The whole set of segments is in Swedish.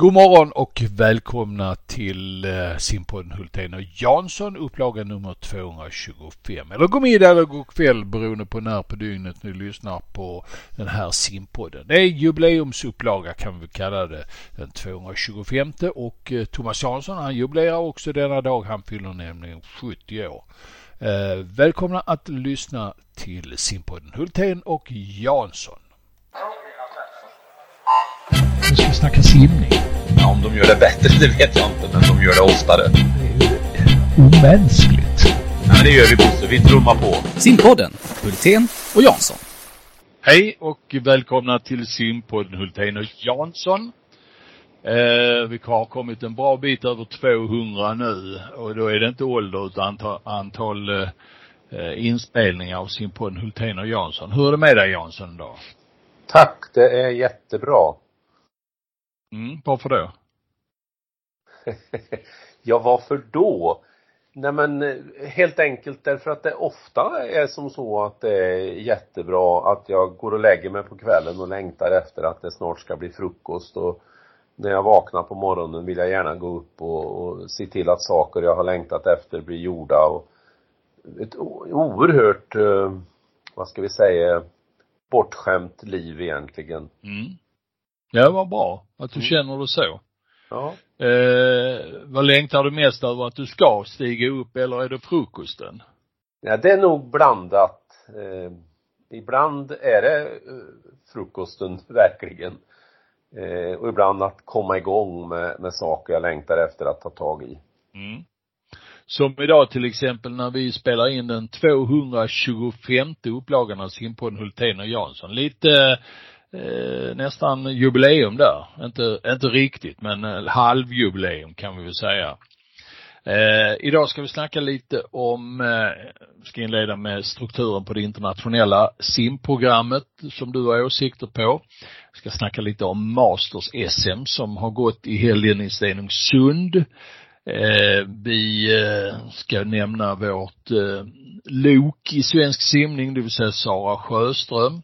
God morgon och välkomna till eh, simpodden Hultén och Jansson, upplaga nummer 225. Eller god middag eller god kväll beroende på när på dygnet ni lyssnar på den här simpodden. Det är jubileumsupplaga kan vi kalla det, den 225 och eh, Thomas Jansson han jubilerar också denna dag, han fyller nämligen 70 år. Eh, välkomna att lyssna till simpodden Hultén och Jansson. Ska vi snacka simning. Ja, om de gör det bättre, det vet jag inte, men de gör det oftare. Det är ju omänskligt. Ja, men det gör vi Bosse, vi trummar på. Simpodden, Hultén och Jansson. Hej och välkomna till simpodden Hultén och Jansson. Eh, vi har kommit en bra bit över 200 nu och då är det inte ålder utan antal, antal eh, inspelningar av simpodden Hultén och Jansson. Hur är det med dig Jansson då? Tack, det är jättebra. Mm, varför då? ja, varför då? Nej men eh, helt enkelt därför att det ofta är som så att det är jättebra att jag går och lägger mig på kvällen och längtar efter att det snart ska bli frukost och när jag vaknar på morgonen vill jag gärna gå upp och, och se till att saker jag har längtat efter blir gjorda och ett oerhört, eh, vad ska vi säga, bortskämt liv egentligen. Mm. Ja, vad bra att du mm. känner det så. Ja. Eh, vad längtar du mest över att du ska stiga upp eller är det frukosten? Ja, det är nog blandat. Eh, ibland är det eh, frukosten, verkligen. Eh, och ibland att komma igång med, med saker jag längtar efter att ta tag i. Mm. Som idag till exempel när vi spelar in den 225 upplagan av simpodden Hultén och Jansson. Lite eh, nästan jubileum där. Inte, inte riktigt men eh, halvjubileum kan vi väl säga. Eh, idag ska vi snacka lite om, eh, ska inleda med strukturen på det internationella simprogrammet som du har åsikter på. Vi ska snacka lite om Masters SM som har gått i helgen i Stenungsund. Eh, vi eh, ska nämna vårt eh, lok i svensk simning, det vill säga Sara Sjöström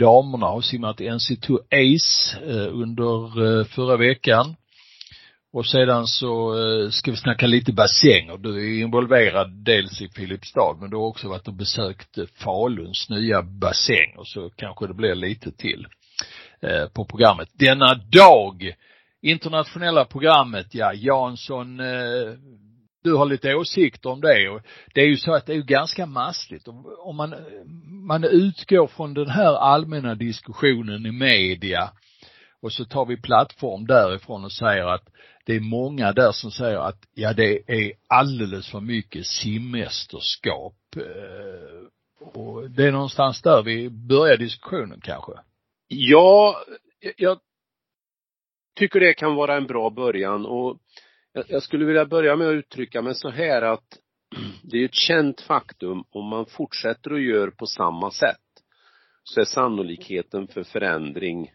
damerna har simmat NC2 Ace eh, under eh, förra veckan. Och sedan så eh, ska vi snacka lite bassänger. Du är involverad dels i Filipstad men du har också varit och besökt Faluns nya bassäng och så kanske det blir lite till på programmet. Denna dag, internationella programmet, ja, Jansson du har lite åsikter om det och det är ju så att det är ju ganska mastigt. Om man, man utgår från den här allmänna diskussionen i media och så tar vi plattform därifrån och säger att det är många där som säger att ja det är alldeles för mycket simmästerskap. Eh, och det är någonstans där vi börjar diskussionen kanske. Ja, jag tycker det kan vara en bra början och jag skulle vilja börja med att uttrycka mig så här att det är ett känt faktum om man fortsätter och gör på samma sätt så är sannolikheten för förändring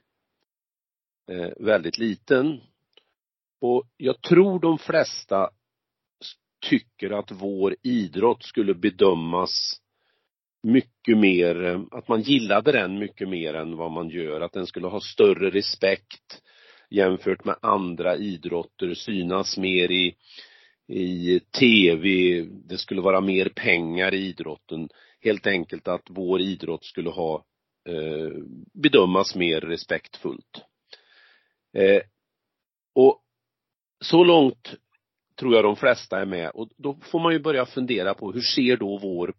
eh, väldigt liten. Och jag tror de flesta tycker att vår idrott skulle bedömas mycket mer, eh, att man gillade den mycket mer än vad man gör, att den skulle ha större respekt jämfört med andra idrotter, synas mer i, i tv, det skulle vara mer pengar i idrotten. Helt enkelt att vår idrott skulle ha eh, bedömas mer respektfullt. Eh, och så långt tror jag de flesta är med och då får man ju börja fundera på hur ser då vår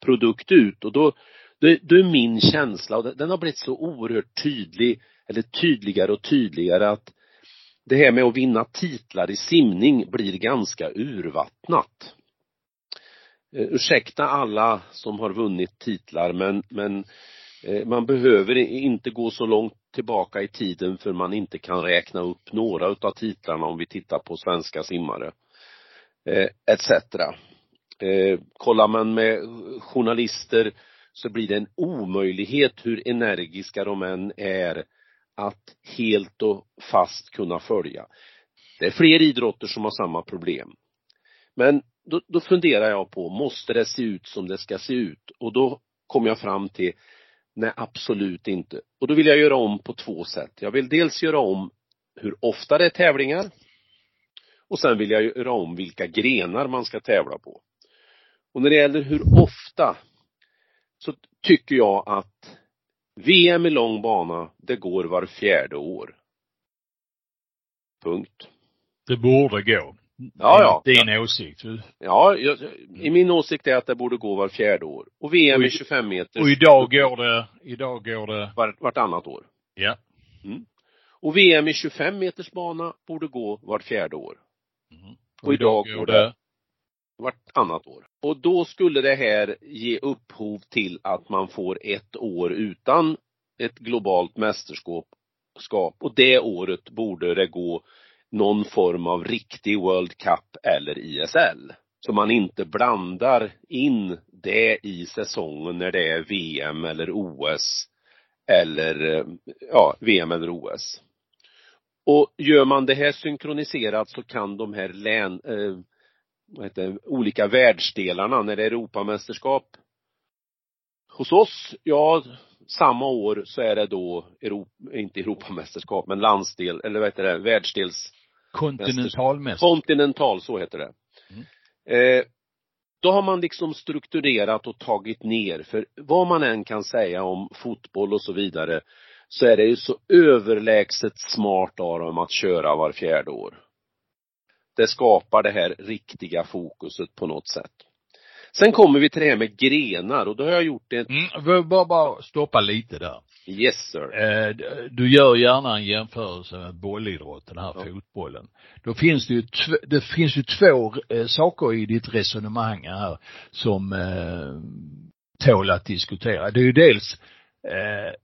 produkt ut och då, då, då är min känsla och den har blivit så oerhört tydlig eller tydligare och tydligare att det här med att vinna titlar i simning blir ganska urvattnat. Eh, ursäkta alla som har vunnit titlar men, men eh, man behöver inte gå så långt tillbaka i tiden för man inte kan räkna upp några utav titlarna om vi tittar på svenska simmare. Eh, etc. Eh, kollar man med journalister så blir det en omöjlighet hur energiska de än är att helt och fast kunna följa. Det är fler idrotter som har samma problem. Men då, då funderar jag på, måste det se ut som det ska se ut? Och då kom jag fram till, nej absolut inte. Och då vill jag göra om på två sätt. Jag vill dels göra om hur ofta det är tävlingar. Och sen vill jag göra om vilka grenar man ska tävla på. Och när det gäller hur ofta så tycker jag att VM i lång bana, det går var fjärde år. Punkt. Det borde gå. Ja, ja. Din åsikt. Ja, jag, i min åsikt är att det borde gå var fjärde år. Och VM Och i- i 25 meter Och idag går det, idag går det, var, vartannat år. ja. Och VM i 25 meters bana borde gå vart fjärde år. Mm. Och idag går det vartannat år. Och då skulle det här ge upphov till att man får ett år utan ett globalt mästerskap. Och det året borde det gå någon form av riktig World Cup eller ISL. Så man inte blandar in det i säsongen när det är VM eller OS eller, ja, VM eller OS. Och gör man det här synkroniserat så kan de här län, eh, vad heter det, olika världsdelarna när det är Europamästerskap hos oss, ja, samma år så är det då Europa, inte Europamästerskap, men landsdel, eller vad heter det, världsdels Kontinentalmästerskap. Kontinental, så heter det. Eh, då har man liksom strukturerat och tagit ner, för vad man än kan säga om fotboll och så vidare, så är det ju så överlägset smart av dem att köra var fjärde år. Det skapar det här riktiga fokuset på något sätt. Sen kommer vi till det här med grenar och då har jag gjort ett, Mm, bara, bara stoppa lite där. yes sir. Eh, Du gör gärna en jämförelse med bollidrotten, den här Ja. fotbollen. Då finns det ju, det finns ju två eh, saker i ditt resonemang här som eh, tål att diskutera. Det är ju dels eh,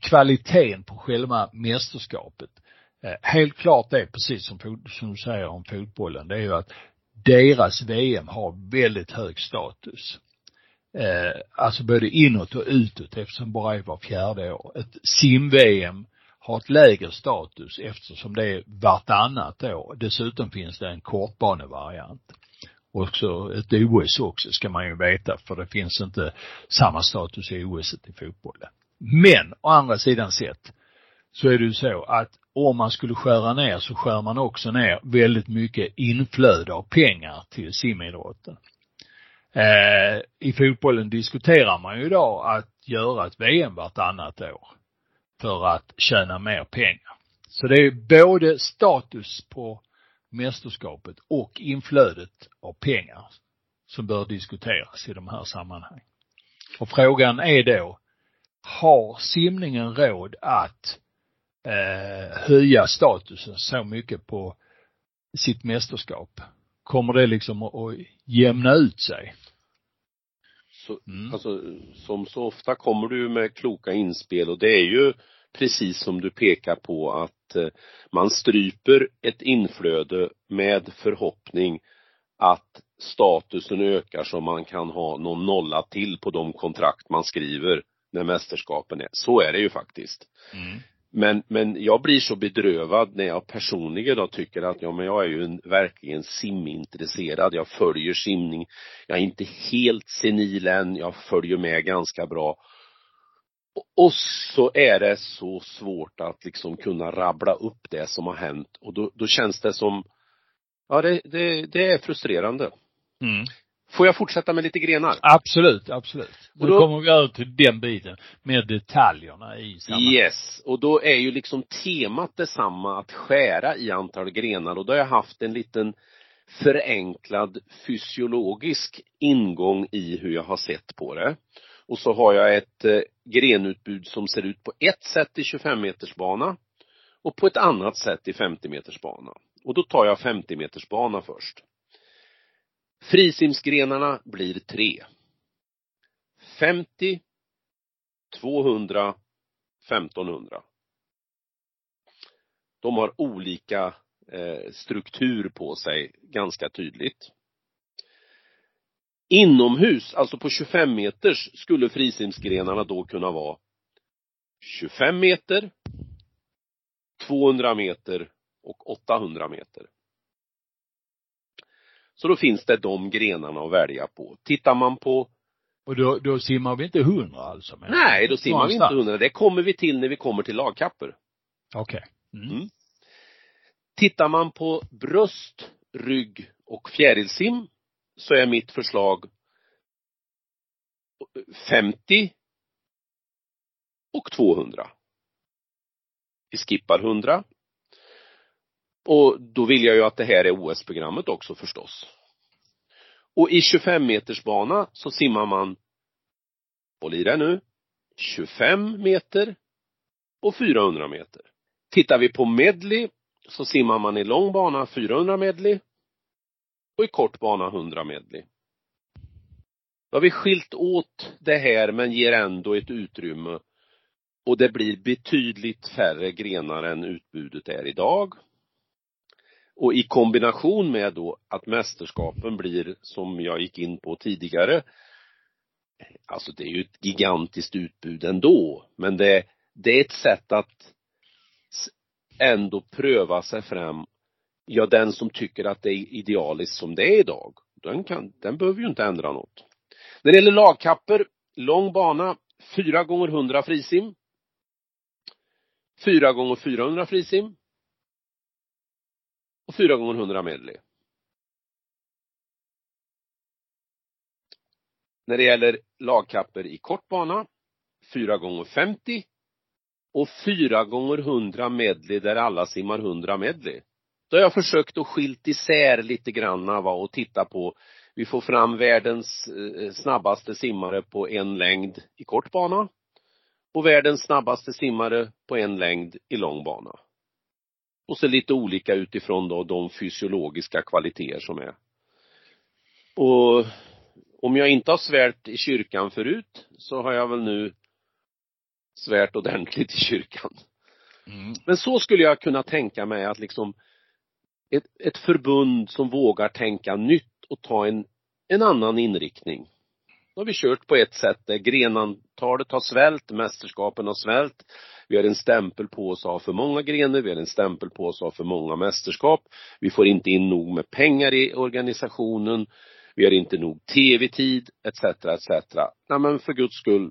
kvaliteten på själva mästerskapet. Eh, helt klart det, precis som, som du säger om fotbollen, det är ju att deras VM har väldigt hög status eh, alltså både inåt och utåt eftersom bara är var fjärde år. Ett sim-VM har ett lägre status eftersom det är vartannat år. Dessutom finns det en kortbanevariant. Och så ett OS också ska man ju veta för det finns inte samma status i OS i fotbollen. Men å andra sidan sett så är det ju så att om man skulle skära ner så skär man också ner väldigt mycket inflöde av pengar till simidrotten. Eh, I fotbollen diskuterar man ju idag att göra ett VM vartannat år för att tjäna mer pengar. Så det är både status på mästerskapet och inflödet av pengar som bör diskuteras i de här sammanhangen. Och frågan är då, har simningen råd att eh, höja statusen så mycket på sitt mästerskap? Kommer det liksom att, jämna ut sig? Så, Mm. Alltså, som så ofta kommer du med kloka inspel och det är ju precis som du pekar på att eh, man stryper ett inflöde med förhoppning att statusen ökar så man kan ha någon nolla till på de kontrakt man skriver när mästerskapen är. Så är det ju faktiskt. Mm. Men, men jag blir så bedrövad när jag personligen då tycker att, ja men jag är ju en, verkligen simintresserad. Jag följer simning. Jag är inte helt senil än. Jag följer med ganska bra. Och, och så är det så svårt att liksom kunna rabbla upp det som har hänt. Och då, då känns det som, ja det, det, det är frustrerande. Mm. Får jag fortsätta med lite grenar? Absolut, absolut. Och då- kommer vi över till den biten med detaljerna i sammanhanget. Yes, och då är ju liksom temat detsamma att skära i antal grenar och då har jag haft en liten förenklad fysiologisk ingång i hur jag har sett på det. Och så har jag ett eh, grenutbud som ser ut på ett sätt i 25 meters bana och på ett annat sätt i 50 meters bana. Och då tar jag 50 meters bana först. Frisimsgrenarna blir tre. 50, 200, 1500. De har olika eh, struktur på sig ganska tydligt. Inomhus, alltså på 25 meters, skulle frisimsgrenarna då kunna vara 25 meter, 200 meter och 800 meter. Så då finns det de grenarna att välja på. Tittar man på Och då, då simmar vi inte hundra alltså? menar Nej, då simmar vi inte Någonstans. hundra. Det kommer vi till när vi kommer till lagkapper. Okej. Mm. Mm. Tittar man på bröst, rygg och fjärilsim så är mitt förslag 50 och 200. Vi skippar 100. Och då vill jag ju att det här är OS-programmet också förstås. Och i 25 meters bana så simmar man, håll i det nu, 25 meter och 400 meter. Tittar vi på medley så simmar man i lång bana 400 medley och i kort bana 100 medley. Då har vi skilt åt det här men ger ändå ett utrymme och det blir betydligt färre grenar än utbudet är idag. Och i kombination med då att mästerskapen blir, som jag gick in på tidigare, alltså det är ju ett gigantiskt utbud ändå, men det, det är ett sätt att ändå pröva sig fram. Ja, den som tycker att det är idealiskt som det är idag, den kan, den behöver ju inte ändra något. När det gäller lagkapper, lång bana, 4 gånger 100 frisim. 4 gånger 400 frisim. Och 4 gånger 100 medley. När det gäller lagkapper i kort bana, 4 gånger 50 och 4 gånger 100 medley där alla simmar 100 medley. Då har jag försökt att skilt isär lite granna va, och titta på vi får fram världens eh, snabbaste simmare på en längd i kort bana och världens snabbaste simmare på en längd i lång bana. Och så lite olika utifrån då de fysiologiska kvaliteter som är. Och om jag inte har svärt i kyrkan förut så har jag väl nu svärt ordentligt i kyrkan. Mm. Men så skulle jag kunna tänka mig att liksom ett, ett förbund som vågar tänka nytt och ta en, en annan inriktning. Då har vi kört på ett sätt där grenantalet har svällt, mästerskapen har svällt. Vi har en stämpel på oss att ha för många grenar, vi har en stämpel på oss att ha för många mästerskap. Vi får inte in nog med pengar i organisationen. Vi har inte nog tv-tid, etc, etc. Nej men för guds skull,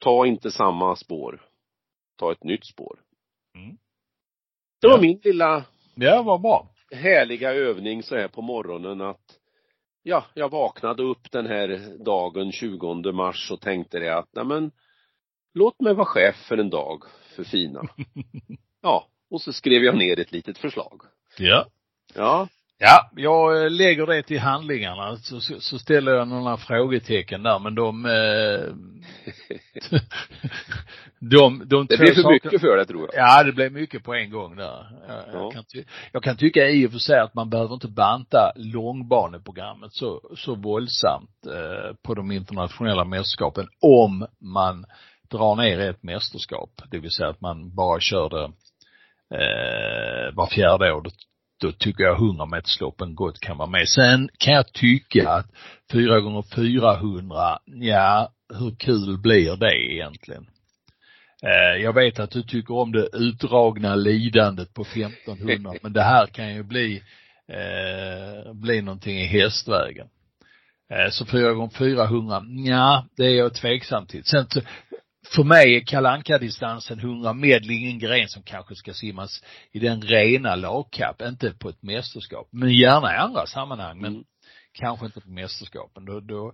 ta inte samma spår. Ta ett nytt spår. Mm. Det var ja. min lilla Ja, vad bra. härliga övning så här på morgonen att ja, jag vaknade upp den här dagen 20 mars och tänkte det att, nej men, låt mig vara chef för en dag för Fina. ja, och så skrev jag ner ett litet förslag. Ja. Ja. Ja, jag eh, lägger det till handlingarna så, så ställer jag några frågetecken där men de eh, de, de Det blir för saker, mycket för det tror jag. Ja, det blir mycket på en gång där. Jag, ja. jag, kan, jag kan tycka i och för sig att man behöver inte banta långbaneprogrammet så, så våldsamt eh, på de internationella mästerskapen om man drar ner ett mästerskap. Det vill säga att man bara kör det eh, var fjärde år då tycker jag 100 metersloppen gott kan vara med. Sen kan jag tycka att 4 gånger 400 ja, hur kul blir det egentligen? Eh, jag vet att du tycker om det utdragna lidandet på 1500 men det här kan ju bli, eh, bli någonting i hästvägen. Eh, så 4 gånger 400 ja, det är jag tveksam till. Sen för mig är kalanka distansen 100 medel ingen gren som kanske ska simmas i den rena lagkapp, inte på ett mästerskap. Men gärna i andra sammanhang, men mm. kanske inte på mästerskapen. Då, då,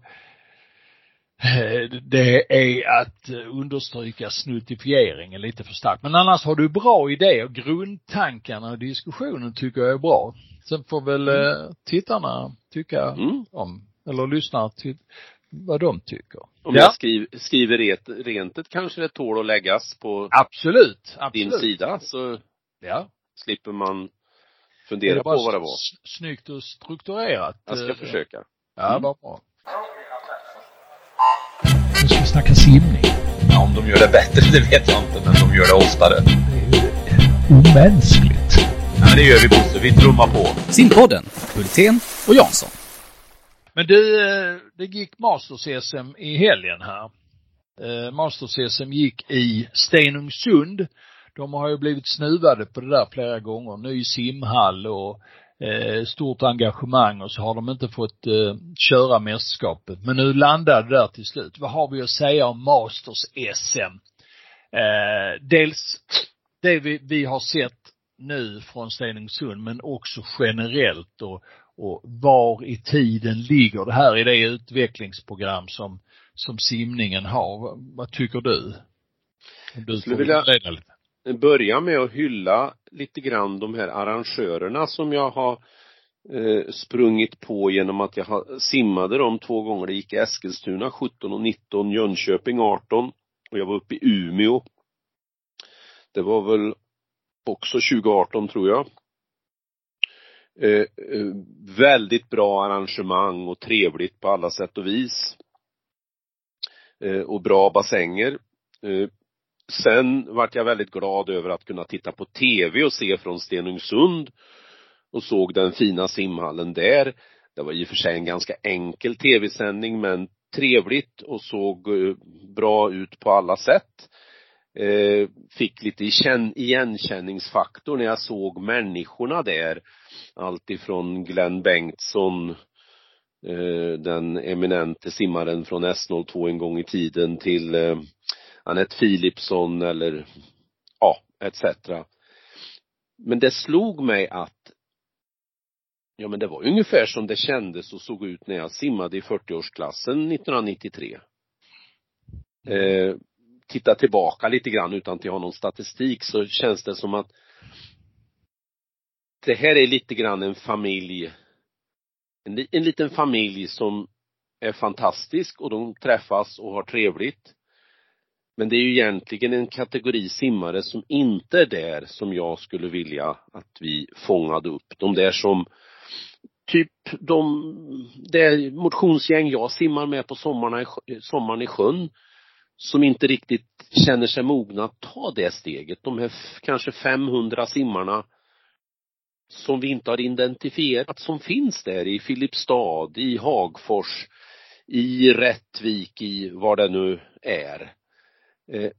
eh, det är att understryka snuttifieringen lite för starkt. Men annars har du bra idéer. Grundtankarna och diskussionen tycker jag är bra. Sen får väl mm. Eh, tittarna tycka mm. om, eller lyssna till vad de tycker. Om ja. jag skriver, skriver ret, rentet kanske det tål att läggas på absolut, absolut. din sida så ja. slipper man fundera på vad det var. Snyggt och strukturerat. Jag ska försöka. Ja, mm. vad bra. Nu ska vi snacka simning. Ja, om de gör det bättre, det vet jag inte, men de gör det oftare. Det är ju omänskligt. Ja, men det gör vi Bosse. Vi trummar på. Simpodden, Hultén och Jansson. Men du, eh, det gick Masters-SM i helgen här. Eh, Masters-SM gick i Stenungsund. De har ju blivit snuvade på det där flera gånger. Ny simhall och eh, stort engagemang och så har de inte fått köra mästerskapet. Men nu landade det där till slut. Vad har vi att säga om Masters SM? Dels det vi, vi har sett nu från Stenungsund men också generellt och, och var i tiden ligger det här i det utvecklingsprogram som, som simningen har? Vad tycker du? Du skulle vilja börja med att hylla lite grann de här arrangörerna som jag har eh, sprungit på genom att jag simmade dem två gånger. Det gick i Eskilstuna 17 och 19, Jönköping 18 och jag var uppe i Umeå. Det var väl också 2018 tror jag. Eh, eh, väldigt bra arrangemang och trevligt på alla sätt och vis. Eh, och bra bassänger. Eh, sen vart jag väldigt glad över att kunna titta på TV och se från Stenungsund och såg den fina simhallen där. Det var i och för sig en ganska enkel tv-sändning men trevligt och såg eh, bra ut på alla sätt. Eh, fick lite igenkänningsfaktor när jag såg människorna där. Allt ifrån Glenn Bengtsson, eh, den eminente simmaren från S02 en gång i tiden till eh, Anette Philipsson eller ja, etc. Men det slog mig att ja men det var ungefär som det kändes och såg ut när jag simmade i 40-årsklassen 1993. Eh, titta tillbaka lite grann utan att jag har någon statistik så känns det som att det här är lite grann en familj en, en liten familj som är fantastisk och de träffas och har trevligt men det är ju egentligen en kategori simmare som inte är där som jag skulle vilja att vi fångade upp. De där som typ de, det motionsgäng jag simmar med på sommarna, sommaren i sjön som inte riktigt känner sig mogna att ta det steget. De här kanske 500 simmarna som vi inte har identifierat som finns där i Filipstad, i Hagfors, i Rättvik, i var det nu är. Eh,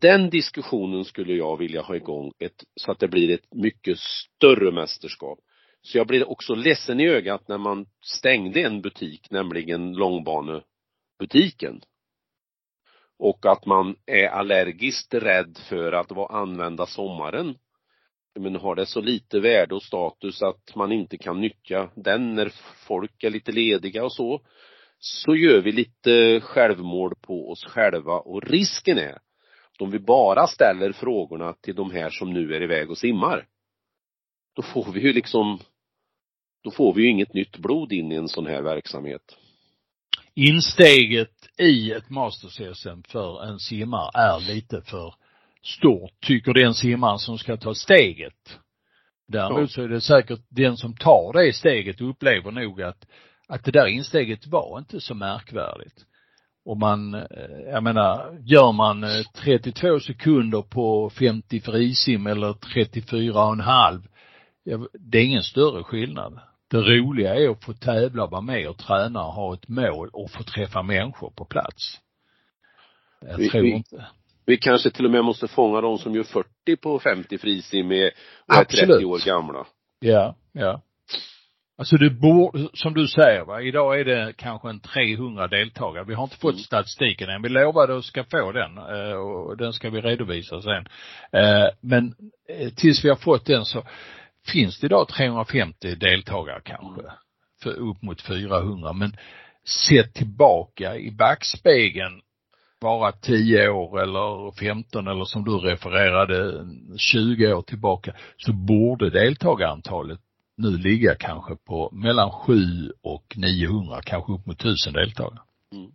den diskussionen skulle jag vilja ha igång ett, så att det blir ett mycket större mästerskap. Så jag blir också ledsen i ögat när man stängde en butik, nämligen långbanebutiken. Och att man är allergiskt rädd för att använda sommaren. Men har det så lite värde och status att man inte kan nyttja den när folk är lite lediga och så, så gör vi lite självmål på oss själva och risken är att om vi bara ställer frågorna till de här som nu är iväg och simmar, då får vi ju liksom, då får vi ju inget nytt blod in i en sån här verksamhet. Insteget i ett Masters-SM för en simmare är lite för stort, tycker den simmaren som ska ta steget. Däremot så är det säkert den som tar det steget upplever nog att att det där insteget var inte så märkvärdigt. Och man, eh, jag menar, gör man eh, 32 sekunder på 50 frisim eller 34 och en halv, det är ingen större skillnad. Det roliga är att få tävla, vara med och träna och ha ett mål och få träffa människor på plats. Jag vi, tror vi, inte. Vi kanske till och med måste fånga de som gör 40 på 50 frisim och är 30 år gamla. Ja, ja. Alltså det borde, som du säger va, idag är det kanske en 300 deltagare. Vi har inte fått mm. statistiken än. Vi lovade att ska få den eh, och den ska vi redovisa sen. Eh, men eh, tills vi har fått den så finns det idag 350 deltagare kanske. För upp mot 400. Men sett tillbaka i backspegeln bara 10 år eller 15 eller som du refererade 20 år tillbaka så borde deltagarantalet nu ligga kanske på mellan 7 och 900, kanske upp mot 1000 deltagare. Mm.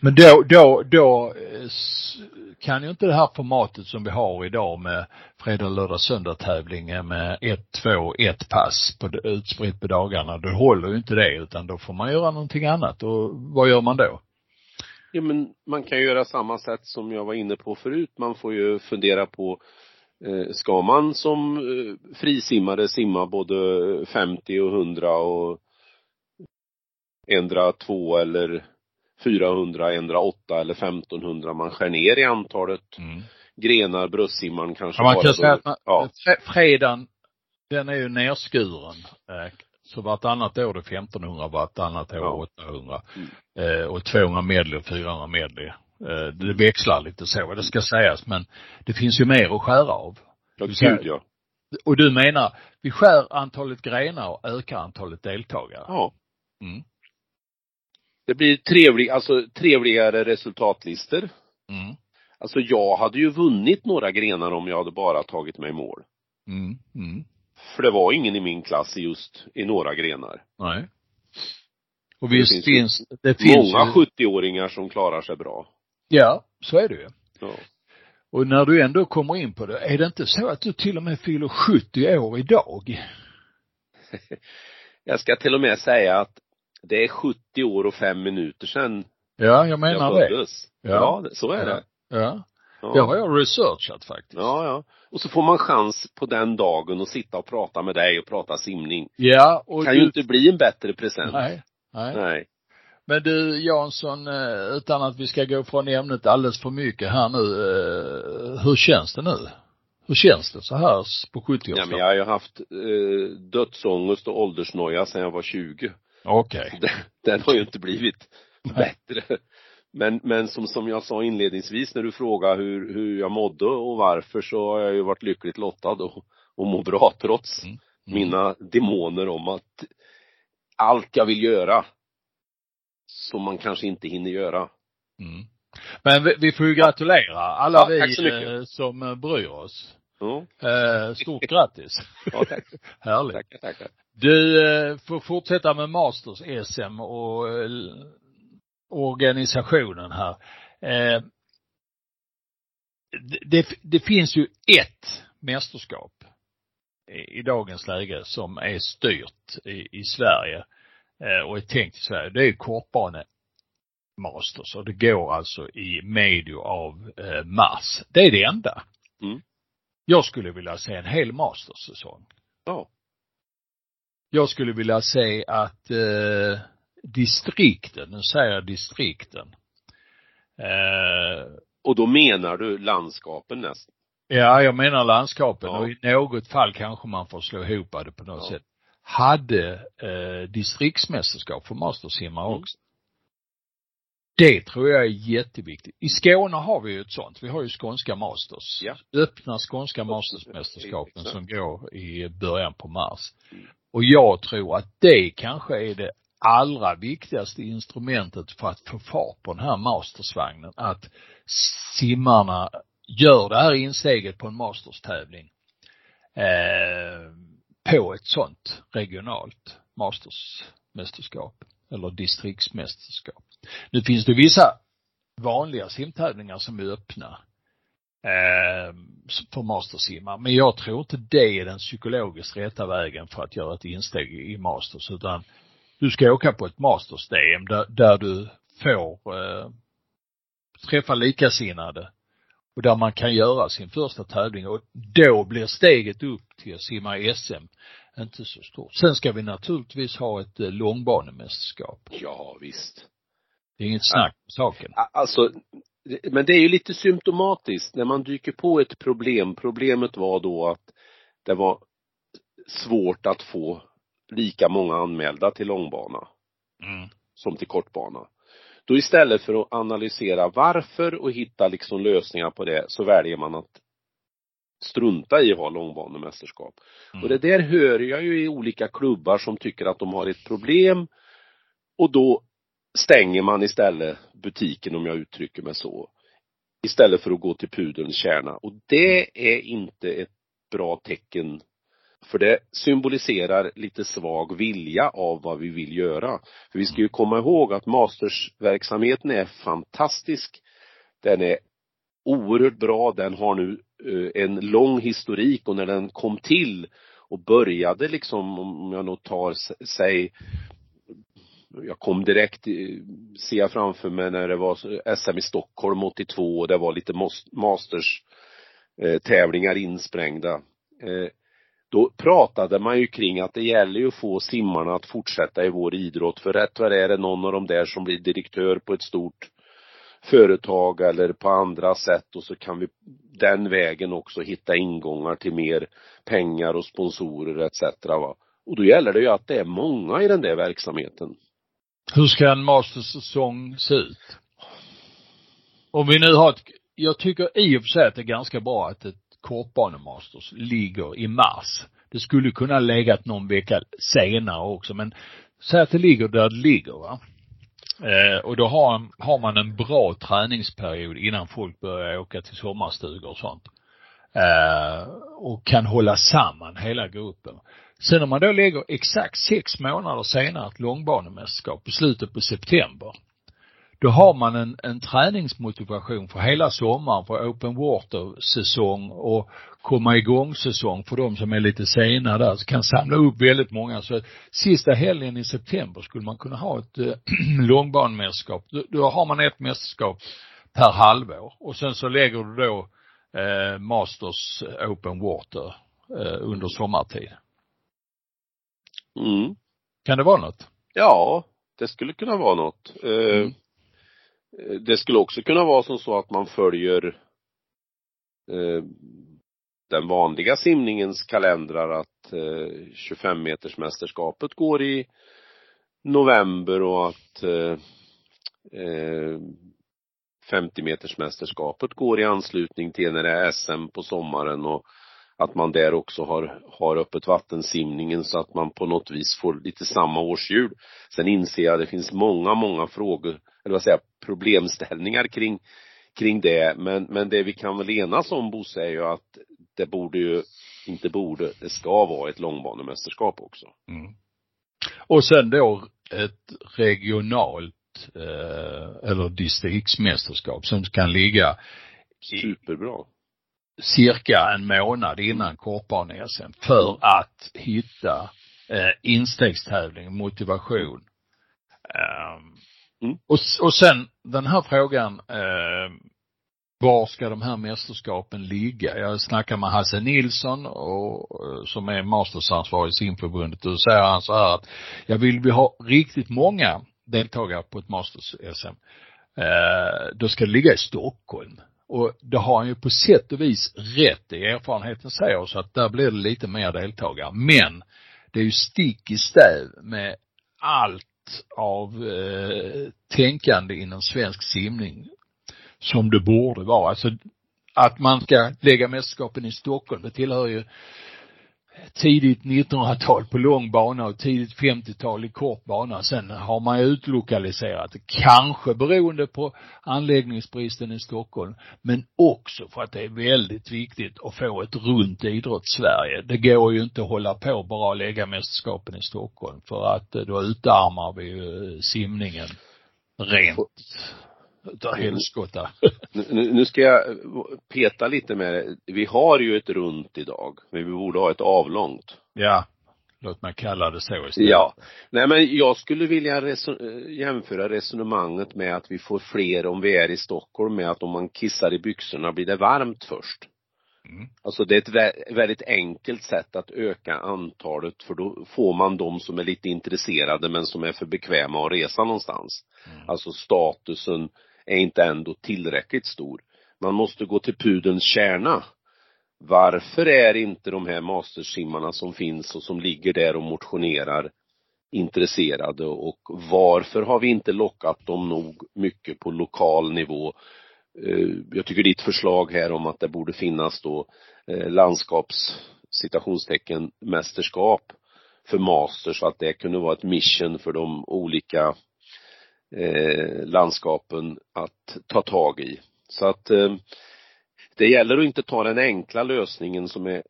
Men då, då, då eh, kan ju inte det här formatet som vi har idag med fredag, lördag, söndag tävling med ett, två, ett pass på, utspritt på dagarna, då håller ju inte det utan då får man göra någonting annat och vad gör man då? Ja men man kan göra samma sätt som jag var inne på förut. Man får ju fundera på Eh, ska man som eh, frisimmare simma både 50 och 100 och ändra två eller 400, ändra 8 eller 1500, man skär ner i antalet mm. grenar bröstsimmaren kanske ja, man kan säga att man, ja. fredagen, den är ju nerskuren. Eh, så vartannat år är det 1500, vartannat år ja. 800. Mm. och 200 medley och 400 medley. Eh, det växlar lite så, det ska sägas, men det finns ju mer att skära av. Ja, gud ja. Och du menar, vi skär antalet grenar och ökar antalet deltagare? Ja. Mm. Det blir trevlig, alltså trevligare resultatlistor. Mm. Alltså jag hade ju vunnit några grenar om jag hade bara tagit mig mål. Mm. Mm. För det var ingen i min klass just i några grenar. Nej. Och Det visst finns finns, ju det finns Många ju, 70-åringar som klarar sig bra. ja, så är det ju. Ja. Och när du ändå kommer in på det, är det inte så att du till och med fyller 70 år idag? Jag ska till och med säga att det är 70 år och fem minuter sedan Ja, jag menar jag det. Ja. Ja, så är det. Ja. Ja. Det har jag researchat faktiskt. Ja, ja. Och så får man chans på den dagen att sitta och prata med dig och prata simning. Ja, och kan du, ju inte bli en bättre present. nej, nej. Nej. Men du Jansson, eh, utan att vi ska gå från ämnet alldeles för mycket här nu, eh, hur känns det nu? Hur känns det så här på 70 Ja, men jag har ju haft eh, dödsångest och åldersnoja sedan jag var 20. Okej. Den, den har ju inte blivit bättre. Men, men som, som jag sa inledningsvis när du frågade hur, hur jag mådde och varför så har jag ju varit lyckligt lottad och, och mår bra trots Mm. mina demoner om att allt jag vill göra som man kanske inte hinner göra. Mm. Men vi, vi får ju gratulera alla Ja, vi eh, som bryr oss. Eh, stort grattis. ja tack. Härligt. tackar, tackar. Du eh, får fortsätta med Masters SM och eh, organisationen här. Eh, det- det, det finns ju ett mästerskap i, i dagens läge som är styrt i, i Sverige eh, och är tänkt i Sverige. Det är kortbane Masters och det går alltså i medio av eh, mars. Det är det enda. Mm. Jag skulle vilja se en hel Masters-säsong. Ja. Jag skulle vilja se att eh, distrikten, nu säger jag distrikten, eh, Och då menar du landskapen nästan? ja jag menar landskapen Ja. och i något fall kanske man får slå ihop det på något Ja. sätt. Hade eh, distriktsmästerskap för mastersimmare Mm. också. Det tror jag är jätteviktigt. I Skåne har vi ju ett sånt. Vi har ju skånska masters. Ja. Öppna skånska mastersmästerskapen som går i början på mars. Och jag tror att det kanske är det allra viktigaste instrumentet för att få fart på den här mastersvagnen. Att simmarna gör det här insteget på en masterstävling eh, på ett sånt regionalt mastersmästerskap eller distriktsmästerskap. Nu finns det vissa vanliga simtävlingar som är öppna eh, för mastersimmar. Men jag tror inte det är den psykologiskt rätta vägen för att göra ett insteg i masters utan du ska åka på ett masters-DM där, där du får eh, träffa likasinnade och där man kan göra sin första tävling och då blir steget upp till att simma i SM inte så stort. Sen ska vi naturligtvis ha ett eh, långbanemästerskap. Ja, visst. Det är inget snack på saken. Alltså, men det är ju lite symptomatiskt när man dyker på ett problem. Problemet var då att det var svårt att få lika många anmälda till långbana Mm. som till kortbana. Då istället för att analysera varför och hitta liksom lösningar på det så väljer man att strunta i att ha långbanemästerskap. Mm. Och det där hör jag ju i olika klubbar som tycker att de har ett problem och då stänger man istället butiken om jag uttrycker mig så. Istället för att gå till pudelns kärna. Och det är inte ett bra tecken. För det symboliserar lite svag vilja av vad vi vill göra. För vi ska ju komma ihåg att mastersverksamheten är fantastisk. Den är oerhört bra. Den har nu eh, en lång historik och när den kom till och började liksom, om jag nog tar, säg, jag kom direkt, eh, ser jag framför mig när det var SM i Stockholm 82 och det var lite masters eh, tävlingar insprängda. Eh, då pratade man ju kring att det gäller ju att få simmarna att fortsätta i vår idrott för rätt vad det är det någon av dem där som blir direktör på ett stort företag eller på andra sätt och så kan vi den vägen också hitta ingångar till mer pengar och sponsorer etc. Va? Och då gäller det ju att det är många i den där verksamheten. Hur ska en mastersäsong se ut? Om vi nu har ett, jag tycker i och för sig att det är ganska bra att ett kortbanemasters ligger i mars. Det skulle kunna legat någon vecka senare också men säg att det ligger där det ligger va. Eh, och då har, har man en bra träningsperiod innan folk börjar åka till sommarstugor och sånt. Eh, och kan hålla samman hela gruppen. Sen om man då lägger exakt sex månader senare ett långbanemästerskap i slutet på september. Då har man en, en träningsmotivation för hela sommaren för open water säsong och komma igång säsong för de som är lite sena där, så kan samla upp väldigt många. Så sista helgen i september skulle man kunna ha ett äh, långbanemästerskap. Då, då har man ett mästerskap per halvår och sen så lägger du då eh, Masters Open Water eh, under sommartid. Mm. Kan det vara något? Ja, det skulle kunna vara något. Eh, Mm. Det skulle också kunna vara som så att man följer eh, den vanliga simningens kalendrar att eh, 25 meters mästerskapet går i november och att eh, eh, 50 meters mästerskapet går i anslutning till när det är SM på sommaren och att man där också har, har öppet vattensimningen så att man på något vis får lite samma årshjul. Sen inser jag att det finns många, många frågor, eller vad säger jag, problemställningar kring, kring det. Men, men det vi kan väl enas om Bosse är ju att det borde ju, inte borde, det ska vara ett långbanemästerskap också. Mm. Och sen då ett regionalt eh, eller distriktsmästerskap som kan ligga Superbra. Cirka en månad innan kortbane-SM för att hitta eh, instegstävling, motivation. Um, Mm. och, och sen den här frågan, eh, var ska de här mästerskapen ligga? Jag snackar med Hasse Nilsson och, eh, som är mastersansvarig i simförbundet och då säger han så här att jag vill vi ha riktigt många deltagare på ett masters-SM, eh, då ska det ligga i Stockholm. Och det har han ju på sätt och vis rätt i. Erfarenheten säger oss att där blir det lite mer deltagare. Men det är ju stick i stäv med allt av eh, tänkande inom svensk simning som det borde vara. Alltså att man ska lägga mästerskapen i Stockholm, det tillhör ju tidigt 1900-tal på lång bana och tidigt 50-tal i kort bana. Sen har man ju utlokaliserat, kanske beroende på anläggningsbristen i Stockholm, men också för att det är väldigt viktigt att få ett runt idrottssverige. Det går ju inte att hålla på och att lägga mästerskapen i Stockholm för att eh, då utarmar vi ju simningen rent utav helskotta. Nu, nu ska jag peta lite med det. Vi har ju ett runt idag, men vi borde ha ett avlångt. ja, låt mig kalla det så istället. Ja. Nej men jag skulle vilja reson- eh, jämföra resonemanget med att vi får fler om vi är i Stockholm med att om man kissar i byxorna blir det varmt först. Mm. Alltså det är ett vä- väldigt enkelt sätt att öka antalet för då får man de som är lite intresserade men som är för bekväma att resa någonstans. Mm. Alltså statusen är inte ändå tillräckligt stor. Man måste gå till pudelns kärna. Varför är inte de här mastersimmarna som finns och som ligger där och motionerar intresserade och varför har vi inte lockat dem nog mycket på lokal nivå? Eh, jag tycker ditt förslag här om att det borde finnas då eh, landskaps citationstecken mästerskap för master så att det kunde vara ett mission för de olika eh, landskapen att ta tag i. Så att eh, det gäller att inte ta den enkla lösningen som är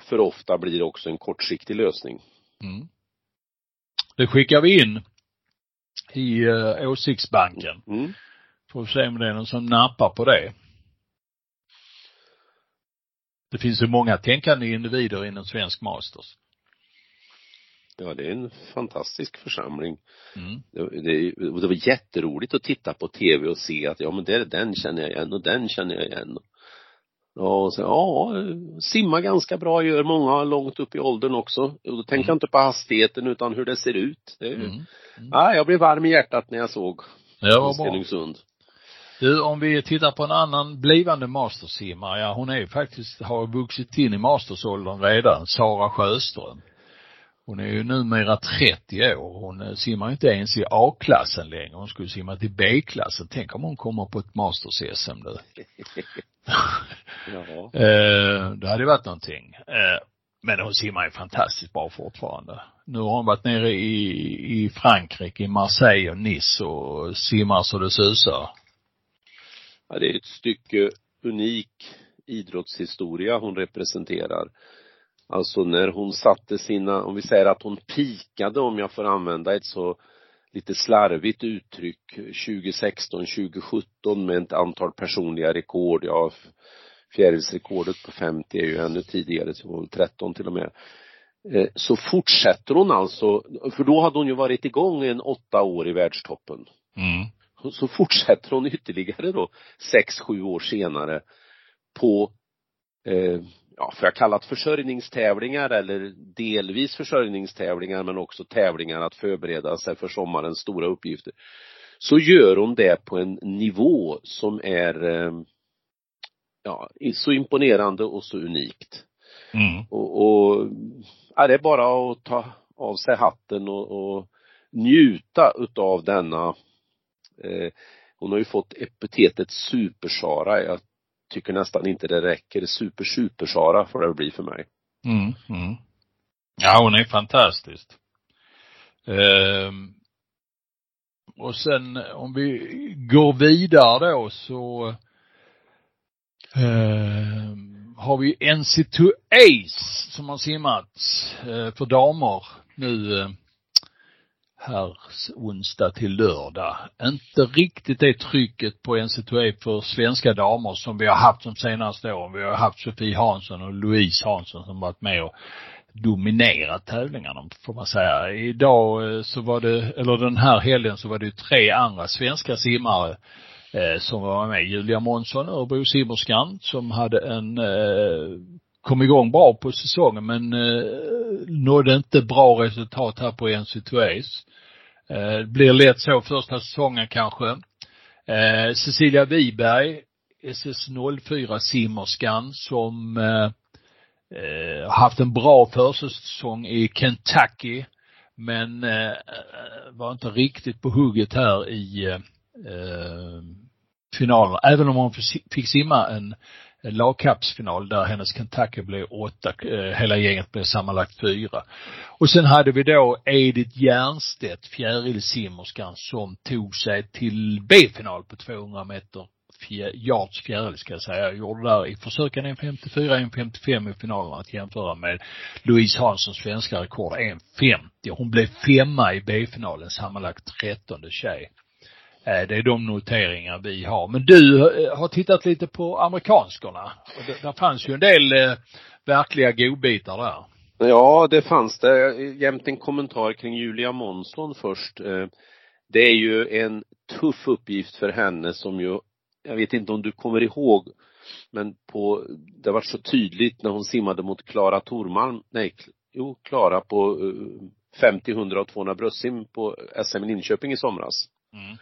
för ofta blir också en kortsiktig lösning. Mm. Det skickar vi in i uh, åsiktsbanken. Mm. Får se om det är någon som nappar på det. Det finns ju många tänkande individer inom svensk masters. Ja, det är en fantastisk församling. Mm. Det, det, det var jätteroligt att titta på tv och se att ja men det, den känner jag igen och den känner jag igen. Ja, och så, ja, simma ganska bra gör många långt upp i åldern också. Och då tänker jag inte på hastigheten utan hur det ser ut. Det, är- Mm. Ja, jag blev varm i hjärtat när jag såg var bra. Stenungsund. Du, om vi tittar på en annan blivande mastersimmare, ja hon är ju faktiskt, har vuxit in i mastersåldern redan, Sara Sjöström. Hon är ju numera 30 år. Hon eh, simmar inte ens i A-klassen längre. Hon skulle simma till B-klassen. Tänk om hon kommer på ett Masters-SM nu. Ja. Eh, det hade varit någonting. Eh, men hon simmar ju fantastiskt bra fortfarande. Nu har hon varit nere i, i Frankrike, i Marseille och Nice och simmar så det susar. ja, det är ett stycke unik idrottshistoria hon representerar. Alltså när hon satte sina, om vi säger att hon pikade om jag får använda ett så lite slarvigt uttryck 2016, 2017 med ett antal personliga rekord. Ja, fjärilsrekordet på 50 är ju ännu tidigare, så väl 13 till och med. Eh, Så fortsätter hon alltså, för då hade hon ju varit igång en åtta år i världstoppen. Mm. Så fortsätter hon ytterligare då sex, sju år senare på, eh, ja, för jag kallat försörjningstävlingar eller delvis försörjningstävlingar men också tävlingar att förbereda sig för sommarens stora uppgifter. Så gör hon det på en nivå som är, eh, ja, så imponerande och så unikt. Mm. Och, och ja, det är bara att ta av sig hatten och, och njuta utav denna eh, hon har ju fått epitetet supersara. Jag tycker nästan inte det räcker. Super super-Sara får det bli för mig. Mm, mm. Ja, hon är fantastisk. Ehm, och sen om vi går vidare då så ehm, har vi NC2 Ace som har simmat eh, för damer nu eh, här onsdag till lördag. Inte riktigt det trycket på NCTOE för svenska damer som vi har haft de senaste åren. Vi har haft Sofie Hansson och Louise Hansson som varit med och dominerat tävlingarna får man säga. Idag eh, så var det, eller den här helgen så var det ju tre andra svenska simmare eh, som var med. Julia Månsson, Örebro simmerskan, som hade en, eh, kom igång bra på säsongen men eh, nådde inte bra resultat här på NC2As. Eh, det blir lätt så första säsongen kanske. Eh, Cecilia Wiberg, SS04 simmerskan som eh, eh, haft en bra försäsong i Kentucky men eh, eh var inte riktigt på hugget här i eh, eh finalen. Även om hon fick simma en, lagkapsfinal lagkappsfinal där hennes Kentucky blev åtta, eh, hela gänget blev sammanlagt fyra. Och sen hade vi då Edith Jernstedt, fjärilsimmerskan, som tog sig till B-final på 200 meter fjär, yards fjäril ska jag säga. Jag gjorde där i försöken 1.54, 1.55 i finalen att jämföra med Louise Hanssons svenska rekord 1.50. Hon blev femma i B-finalen, sammanlagt trettonde tjej. Eh, Det är de noteringar vi har. Men du eh, har tittat lite på amerikanskorna. Det, där fanns ju en del eh, verkliga godbitar där. Ja, det fanns det. Jämt en kommentar kring Julia Månsson först. Det är ju en tuff uppgift för henne som ju, jag vet inte om du kommer ihåg, men på, det var så tydligt när hon simmade mot Klara Tormalm, nej, jo, Klara på eh, 50, 100 och 200 bröstsim på SM i Linköping i somras. Mm.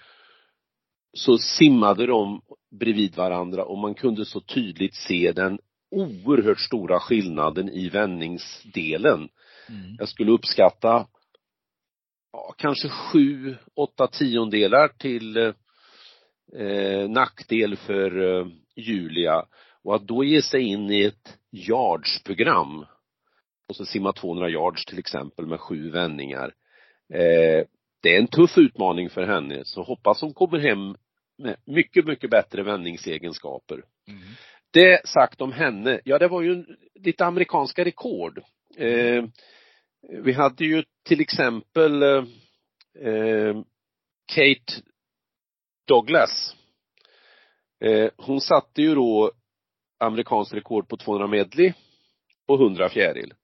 Så simmade de bredvid varandra och man kunde så tydligt se den oerhört stora skillnaden i vändningsdelen. Mm. Jag skulle uppskatta ja, kanske sju, åtta tiondelar till eh, nackdel för eh, Julia. Och att då ge sig in i ett yardsprogram och så simma 200 yards till exempel med sju vändningar. Eh, det är en tuff utmaning för henne, så hoppas hon kommer hem med mycket, mycket bättre vändningsegenskaper. Mm. Det sagt om henne, ja det var ju lite amerikanska rekord. Eh, vi hade ju till exempel eh, Kate Douglas. Eh, hon satte ju då amerikanskt rekord på 200 medley och 100 fjäril.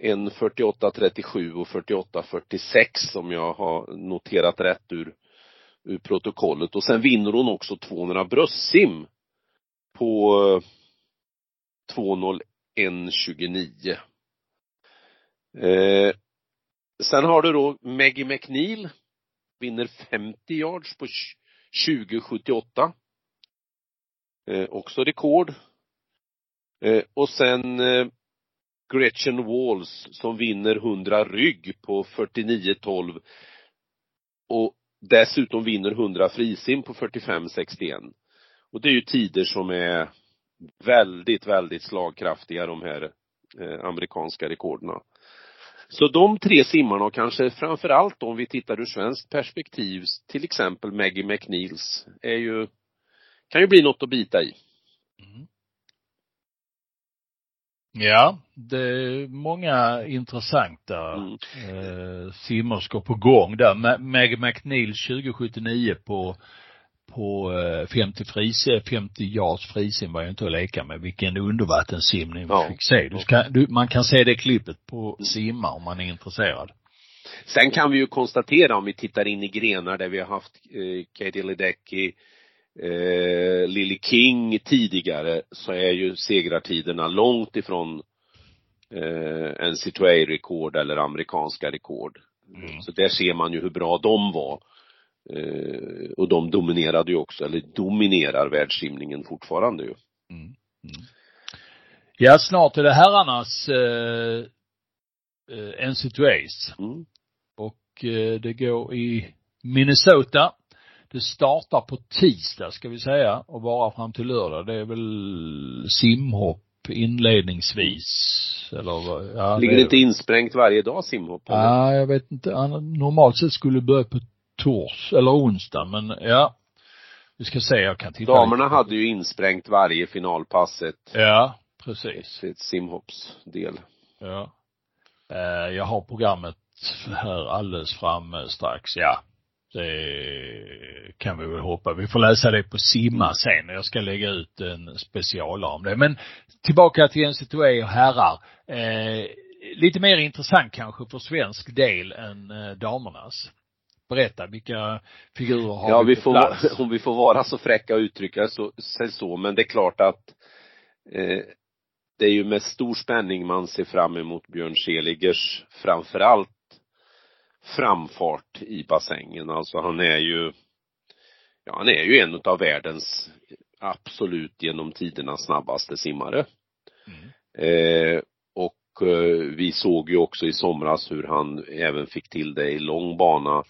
En 48.37 och 48.46 som jag har noterat rätt ur, ur protokollet. Och sen vinner hon också 200 bröstsim på eh, 2.01.29. Eh, sen har du då Maggie McNeil, vinner 50 yards på 20.78. Eh, också rekord. Eh, och sen eh, Gretchen Walls som vinner 100 rygg på 49-12 och dessutom vinner 100 frisim på 45-61. Och det är ju tider som är väldigt, väldigt slagkraftiga de här eh, amerikanska rekorden. Så de tre simmarna och kanske framförallt om vi tittar ur svenskt perspektiv, till exempel Maggie McNeils, är ju, kan ju bli något att bita i. Mm. Ja, det är många intressanta Mm. eh, simmerskor på gång där. Maggie McNeil 2079 på på eh, 50 fris, 50 yards frisim var ju inte att leka med. Vilken undervattenssimning vi Ja. fick se. Du ska, du, man kan se det klippet på simma om man är intresserad. Sen kan vi ju konstatera om vi tittar in i grenar där vi har haft eh, Katie Ledecky, eh, Lily King tidigare så är ju segrartiderna långt ifrån eh, NC2A-rekord eller amerikanska rekord. Mm. Så där ser man ju hur bra de var. Eh, och de dominerade ju också, eller dominerar världssimningen fortfarande ju. Mm. Mm. Ja, snart är det herrarnas eh, eh, NC2As. Mm. Och eh, det går i Minnesota. Det startar på tisdag ska vi säga och bara fram till lördag. Det är väl simhopp inledningsvis. Eller ja, Ligger det inte insprängt varje dag simhopp? eller? Ja, jag vet inte. Normalt sett skulle det börja på tors eller onsdag men ja. Vi ska se, jag kan titta Damerna lite. hade ju insprängt varje finalpass ett, Ja, precis. ett simhoppsdel. Ja. Eh, jag har programmet här alldeles framme strax. Ja. Det kan vi väl hoppa. Vi får läsa det på simma sen och jag ska lägga ut en specialare om det. Men tillbaka till NC2A och herrar. Eh, lite mer intressant kanske för svensk del än eh, damernas. Berätta, vilka figurer har Ja, vi vi får, plats? om vi får vara så fräcka och uttrycka sig så, men det är klart att eh, det är ju med stor spänning man ser fram emot Björn Seligers framförallt framfart i bassängen. Alltså han är ju, ja han är ju en av världens absolut genom tiderna snabbaste simmare. Mm. Eh, och eh, vi såg ju också i somras hur han även fick till det i lång bana.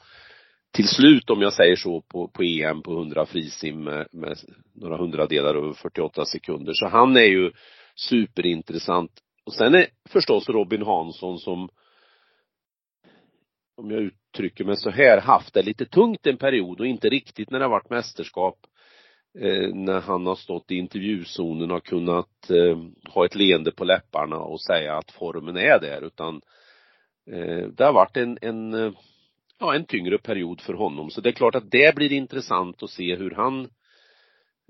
Till slut, om jag säger så, på, på EM på 100 frisim med, med några hundradelar över 48 sekunder. Så han är ju superintressant. Och sen är förstås Robin Hansson som, om jag uttrycker mig så här, haft det lite tungt en period och inte riktigt när det har varit mästerskap eh, när han har stått i intervjuzonen och kunnat eh, ha ett leende på läpparna och säga att formen är där utan eh, det har varit en, en, eh, ja en tyngre period för honom så det är klart att det blir intressant att se hur han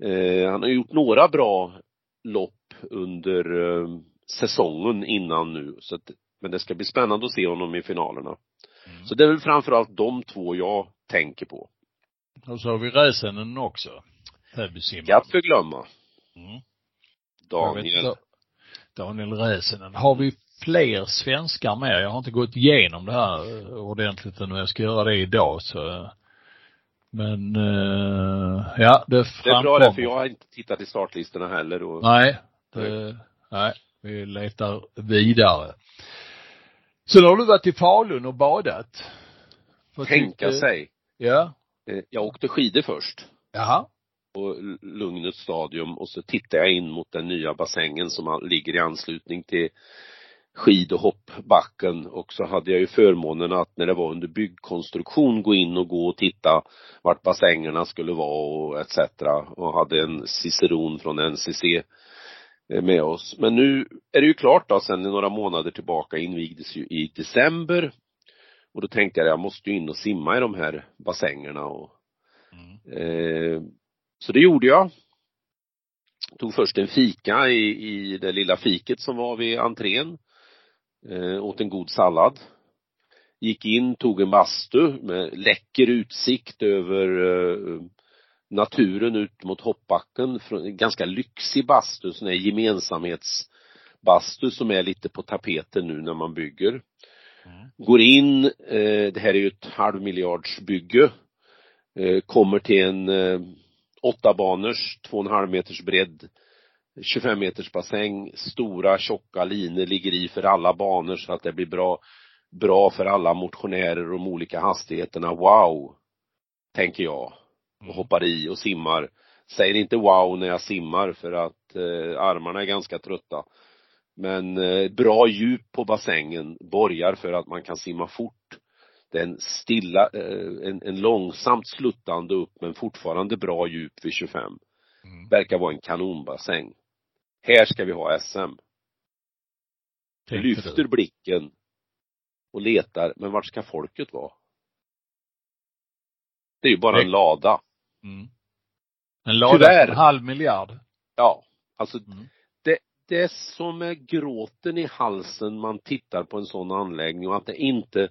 eh, han har gjort några bra lopp under eh, säsongen innan nu så att, men det ska bli spännande att se honom i finalerna. Mm. Så det är väl framförallt de två jag tänker på. Och så har vi Räsänen också. Täbysimmaren. Inte att förglömma. Mm. Jag vet Daniel. Daniel Räsänen. Har vi fler svenskar med? Jag har inte gått igenom det här ordentligt ännu. Jag ska göra det idag så. Men, eh, ja, det Det är framkommer. bra det, för jag har inte tittat i startlistorna heller och Nej, det, nej, vi letar vidare. Sen har du varit i Falun och badat. Vad tänka tyckte- sig. Ja. Eh, Jag åkte skidor först Jaha. på Lugnets stadium och så tittade jag in mot den nya bassängen som ligger i anslutning till skid och hoppbacken och så hade jag ju förmånen att när det var under byggkonstruktion gå in och gå och titta vart bassängerna skulle vara och etc. och hade en ciceron från NCC med oss. Men nu är det ju klart då, sen några månader tillbaka invigdes ju i december och då tänkte jag jag måste ju in och simma i de här bassängerna och Mm. Eh, så det gjorde jag. Tog först en fika i, i det lilla fiket som var vid entrén. Eh, åt en god sallad. Gick in, tog en bastu med läcker utsikt över eh, naturen ut mot hoppbacken. Från en ganska lyxig bastu, sån här gemensamhetsbastu som är lite på tapeten nu när man bygger. Mm. Går in, eh, det här är ju ett halvmiljardsbygge eh, kommer till en eh, åtta banors, två och en halv meters bredd 25 meters bassäng, stora tjocka linor ligger i för alla banor så att det blir bra, bra för alla motionärer och de olika hastigheterna. Wow! Tänker jag. Och hoppar i och simmar. Säger inte wow när jag simmar för att eh, armarna är ganska trötta. Men eh, bra djup på bassängen borgar för att man kan simma fort. Det är en stilla, eh, en, en långsamt sluttande upp men fortfarande bra djup vid 25. Mm. Verkar vara en kanonbassäng. Här ska vi ha SM. Tänkte Lyfter du. blicken och letar, men vart ska folket vara? Det är ju bara en lada. Mm. En lada Tyvärr. en halv miljard. Ja, alltså Mm. det, det är som med gråten i halsen man tittar på en sån anläggning och att det inte,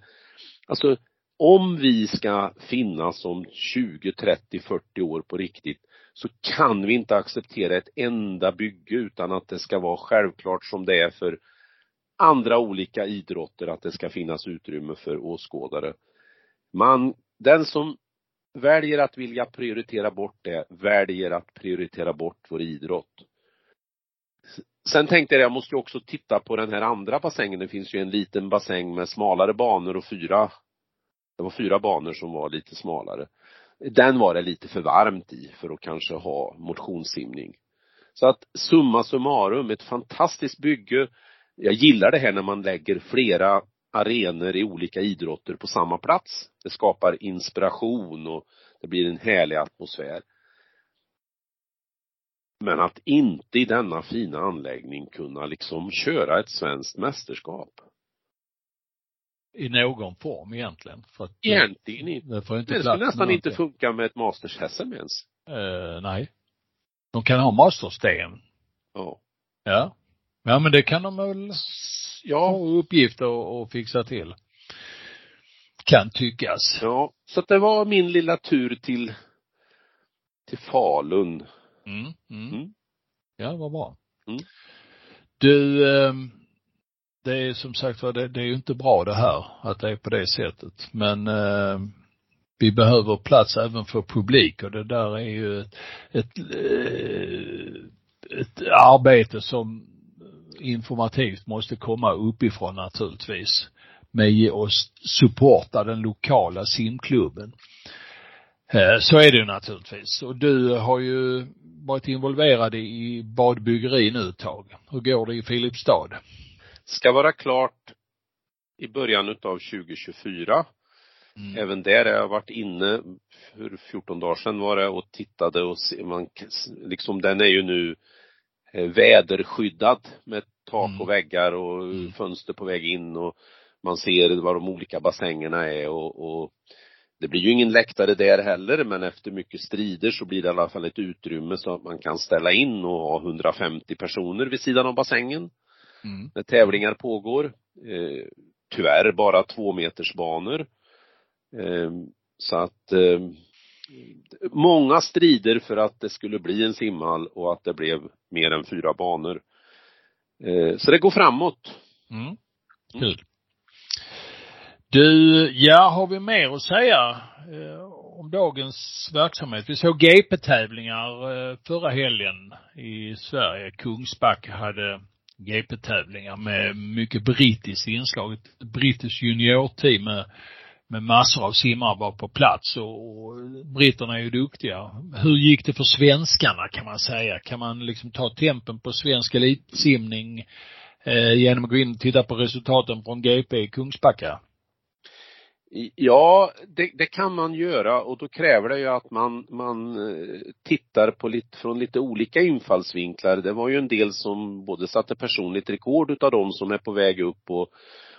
alltså om vi ska finnas om 20, 30, 40 år på riktigt så kan vi inte acceptera ett enda bygge utan att det ska vara självklart som det är för andra olika idrotter att det ska finnas utrymme för åskådare. Man, den som väljer att vilja prioritera bort det, väljer att prioritera bort vår idrott. Sen tänkte jag, jag måste ju också titta på den här andra bassängen. Det finns ju en liten bassäng med smalare banor och fyra, det var fyra banor som var lite smalare. Den var det lite för varmt i för att kanske ha motionssimning. Så att summa summarum, ett fantastiskt bygge. Jag gillar det här när man lägger flera arenor i olika idrotter på samma plats. Det skapar inspiration och det blir en härlig atmosfär. Men att inte i denna fina anläggning kunna liksom köra ett svenskt mästerskap. I någon form egentligen. För att Egentligen inte. det får inte Det skulle nästan inte funka med ett Masters-SM ens. Eh, nej. De kan ha Masters-DM. Ja. Ja. Ja men det kan de väl Ja. ha uppgift att att fixa till. Kan tyckas. Ja. Så att det var min lilla tur till, till Falun. Mm, mm. Mm. Ja, vad bra. Mm. Du, ehm, det är som sagt var, det, det är ju inte bra det här, att det är på det sättet. Men ehm, vi behöver plats även för publik och det där är ju ett, ett, eh, ett arbete som informativt måste komma uppifrån naturligtvis. Med att supporta den lokala simklubben. Eh, Så är det naturligtvis. Och du har ju varit involverad i badbyggeri nu ett tag. Hur går det i Filipstad? Ska vara klart i början utav 2024. Mm. Även där har jag varit inne, för 14 dagar sedan var det, och tittade och se, man, liksom den är ju nu väderskyddad med tak Mm. och väggar och Mm. fönster på väg in och man ser vad de olika bassängerna är och, och det blir ju ingen läktare där heller men efter mycket strider så blir det i alla fall ett utrymme så att man kan ställa in och ha 150 personer vid sidan av bassängen Mm. när tävlingar pågår. Eh, tyvärr bara två meters banor. Eh, så att eh, många strider för att det skulle bli en simhall och att det blev mer än fyra banor. Eh, så det går framåt. Mm. Kul. Du, ja, har vi mer att säga eh, om dagens verksamhet? Vi såg GP-tävlingar eh, förra helgen i Sverige. Kungsbacka hade GP-tävlingar med mycket brittiskt inslag. Ett brittiskt juniorteam med, med massor av simmare var på plats och, och britterna är ju duktiga. Hur gick det för svenskarna kan man säga? Kan man liksom ta tempen på svensk elitsimning eh, genom att gå in och titta på resultaten från GP i Kungsbacka? Ja, det, det kan man göra och då kräver det ju att man, man eh, tittar på lite, från lite olika infallsvinklar. Det var ju en del som både satte personligt rekord utav de som är på väg upp och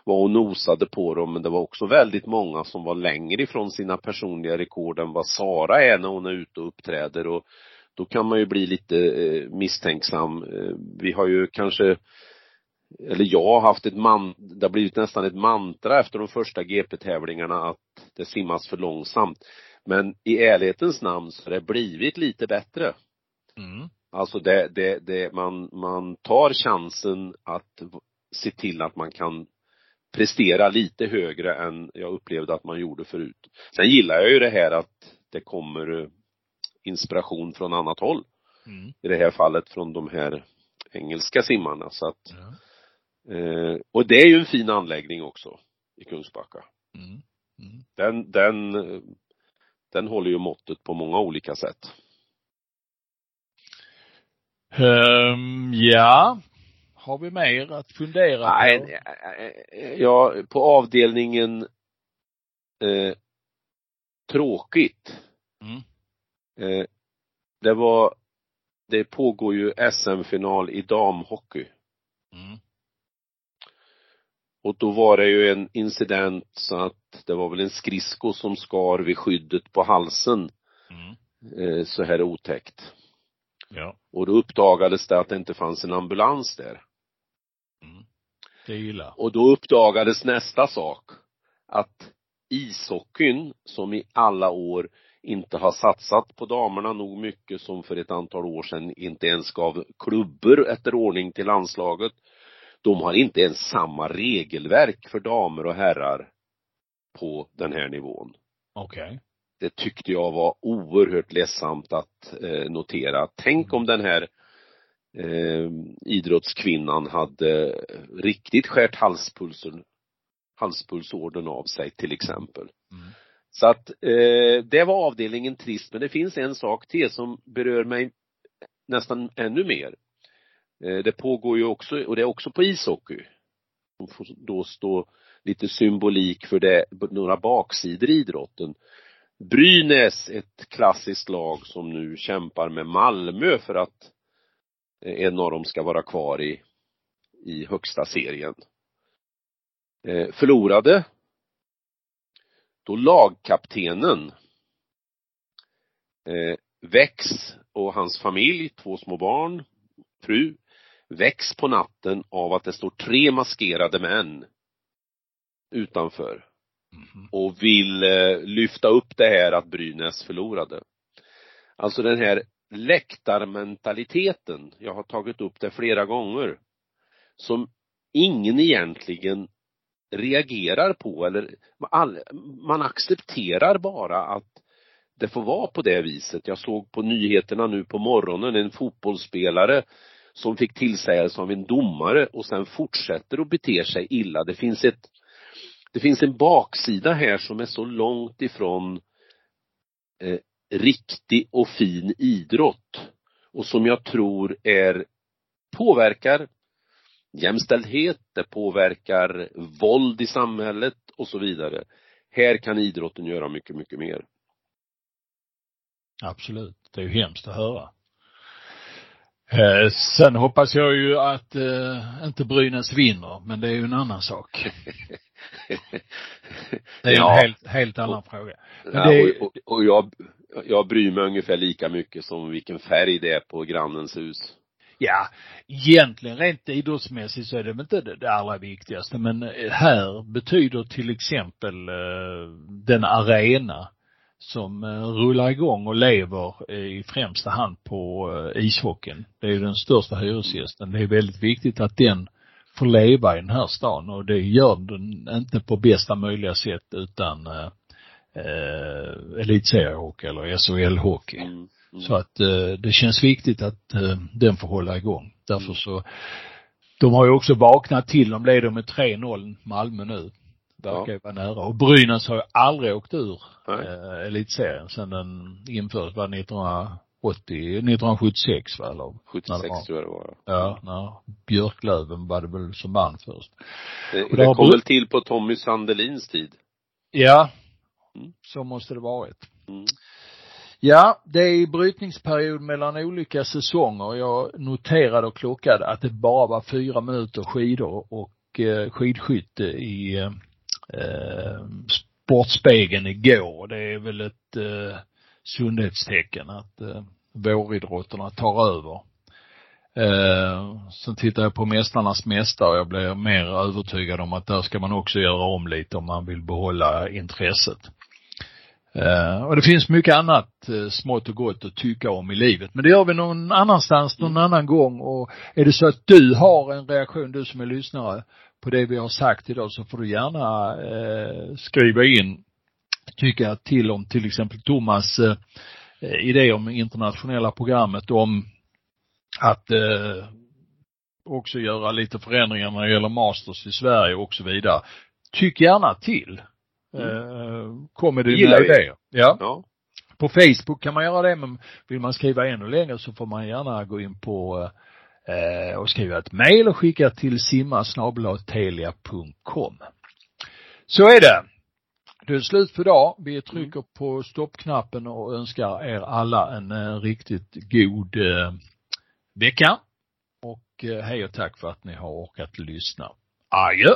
var och nosade på dem, men det var också väldigt många som var längre ifrån sina personliga rekord än vad Sara är när hon är ute och uppträder och då kan man ju bli lite eh, misstänksam. Eh, vi har ju kanske eller jag har haft ett man, det har blivit nästan ett mantra efter de första GP-tävlingarna att det simmas för långsamt. Men i ärlighetens namn så har det blivit lite bättre. Mm. Alltså det, det, det, man, man tar chansen att se till att man kan prestera lite högre än jag upplevde att man gjorde förut. Sen gillar jag ju det här att det kommer eh, inspiration från annat håll. Mm. I det här fallet från de här engelska simmarna så att, Ja. eh, och det är ju en fin anläggning också i Kungsbacka. Mm. Mm. Den, den, den håller ju måttet på många olika sätt. Ehm, ja. Har vi mer att fundera på? Nej, eh, ja, på avdelningen eh, tråkigt. Mm. Eh, det var, det pågår ju SM-final i damhockey. Mm. Och då var det ju en incident så att det var väl en skridsko som skar vid skyddet på halsen Mm. eh, så här otäckt. Ja. Och då uppdagades det att det inte fanns en ambulans där. Mm. Det är illa. Och då uppdagades nästa sak. Att ishockeyn, som i alla år inte har satsat på damerna nog mycket som för ett antal år sedan inte ens gav klubbor efter ordning till landslaget. De har inte ens samma regelverk för damer och herrar på den här nivån. Okej. Det tyckte jag var oerhört ledsamt att eh, notera. Tänk om den här eh, idrottskvinnan hade riktigt skärt halspulsen, halspulsådern av sig till exempel. Mm. Så att eh, det var avdelningen trist, men det finns en sak till som berör mig nästan ännu mer. Eh, det pågår ju också, och det är också på ishockey, som får då stå lite symbolik för det, några baksidor i idrotten. Brynäs, ett klassiskt lag som nu kämpar med Malmö för att en av dem ska vara kvar i, i högsta serien. Eh, förlorade då lagkaptenen eh, väcks och hans familj, två små barn, fru, väcks på natten av att det står tre maskerade män utanför Mhm. och vill eh, lyfta upp det här att Brynäs förlorade. Alltså den här läktarmentaliteten, jag har tagit upp det flera gånger, som ingen egentligen reagerar på eller all, man accepterar bara att det får vara på det viset. Jag såg på nyheterna nu på morgonen en fotbollsspelare som fick tillsägelse av en domare och sen fortsätter att bete sig illa. Det finns ett det finns en baksida här som är så långt ifrån eh, riktig och fin idrott och som jag tror är påverkar jämställdhet, det påverkar våld i samhället och så vidare. Här kan idrotten göra mycket, mycket mer. Absolut. Det är ju hemskt att höra. Eh, sen hoppas jag ju att eh, inte Brynäs vinner, men det är ju en annan sak. Det är Ja. en helt, helt annan fråga. Men Ja, det är- och, och, och jag, jag bryr mig ungefär lika mycket som vilken färg det är på grannens hus. Ja, egentligen rent idrottsmässigt så är det väl inte det, det allra viktigaste, men här betyder till exempel eh, den arena som eh, rullar igång och lever eh, i främsta hand på eh, ishockeyn. Det är ju den största hyresgästen. Det är väldigt viktigt att den får leva i den här stan och det gör den inte på bästa möjliga sätt utan eh, eh, eh, elitseriehockey eller SHL-hockey. Mm. Mm. Så att eh, det känns viktigt att eh, den får hålla igång. Därför så, de har ju också vaknat till, de leder med 3-0 Malmö nu. Verkar ju vara nära. Och Brynäs har ju aldrig åkt ur Nej. eh, elitserien sedan den infördes, var 1980, 1976 va eller? när 76 det var. tror jag det var. Ja, när Björklöven var det väl som vann först. Det, Och det det kom väl till på Tommy Sandelins tid. Ja, Mm. så måste det varit. Mm. Ja, det är brytningsperiod mellan olika säsonger. Jag noterade och klockade att det bara var fyra minuter skidor och eh, skidskytte i eh, Sportspegeln igår. Det är väl ett eh, sundhetstecken att eh, våridrotterna tar över. Eh, sen tittar jag på Mästarnas mästare och jag blir mer övertygad om att där ska man också göra om lite om man vill behålla intresset. Eh, och det finns mycket annat eh, smått och gott att tycka om i livet. Men det gör vi någon annanstans, någon annan gång. Och är det så att du har en reaktion, du som är lyssnare, på det vi har sagt idag så får du gärna eh, skriva in, tycka till om till exempel Thomas eh, idé om internationella programmet om att också göra lite förändringar när det gäller masters i Sverige och så vidare. Tyck gärna till. Mm. Eh, kom med Det dina gillar vi. idéer. Ja. Ja. På Facebook kan man göra det, men vill man skriva ännu längre så får man gärna gå in på eh, och skriva ett mejl och skicka till simmasnabelatelia.com. Så är det. Det är slut för idag. Vi trycker på stoppknappen och önskar er alla en eh, riktigt god eh, vecka. Och eh, hej och tack för att ni har orkat lyssna. Adjö!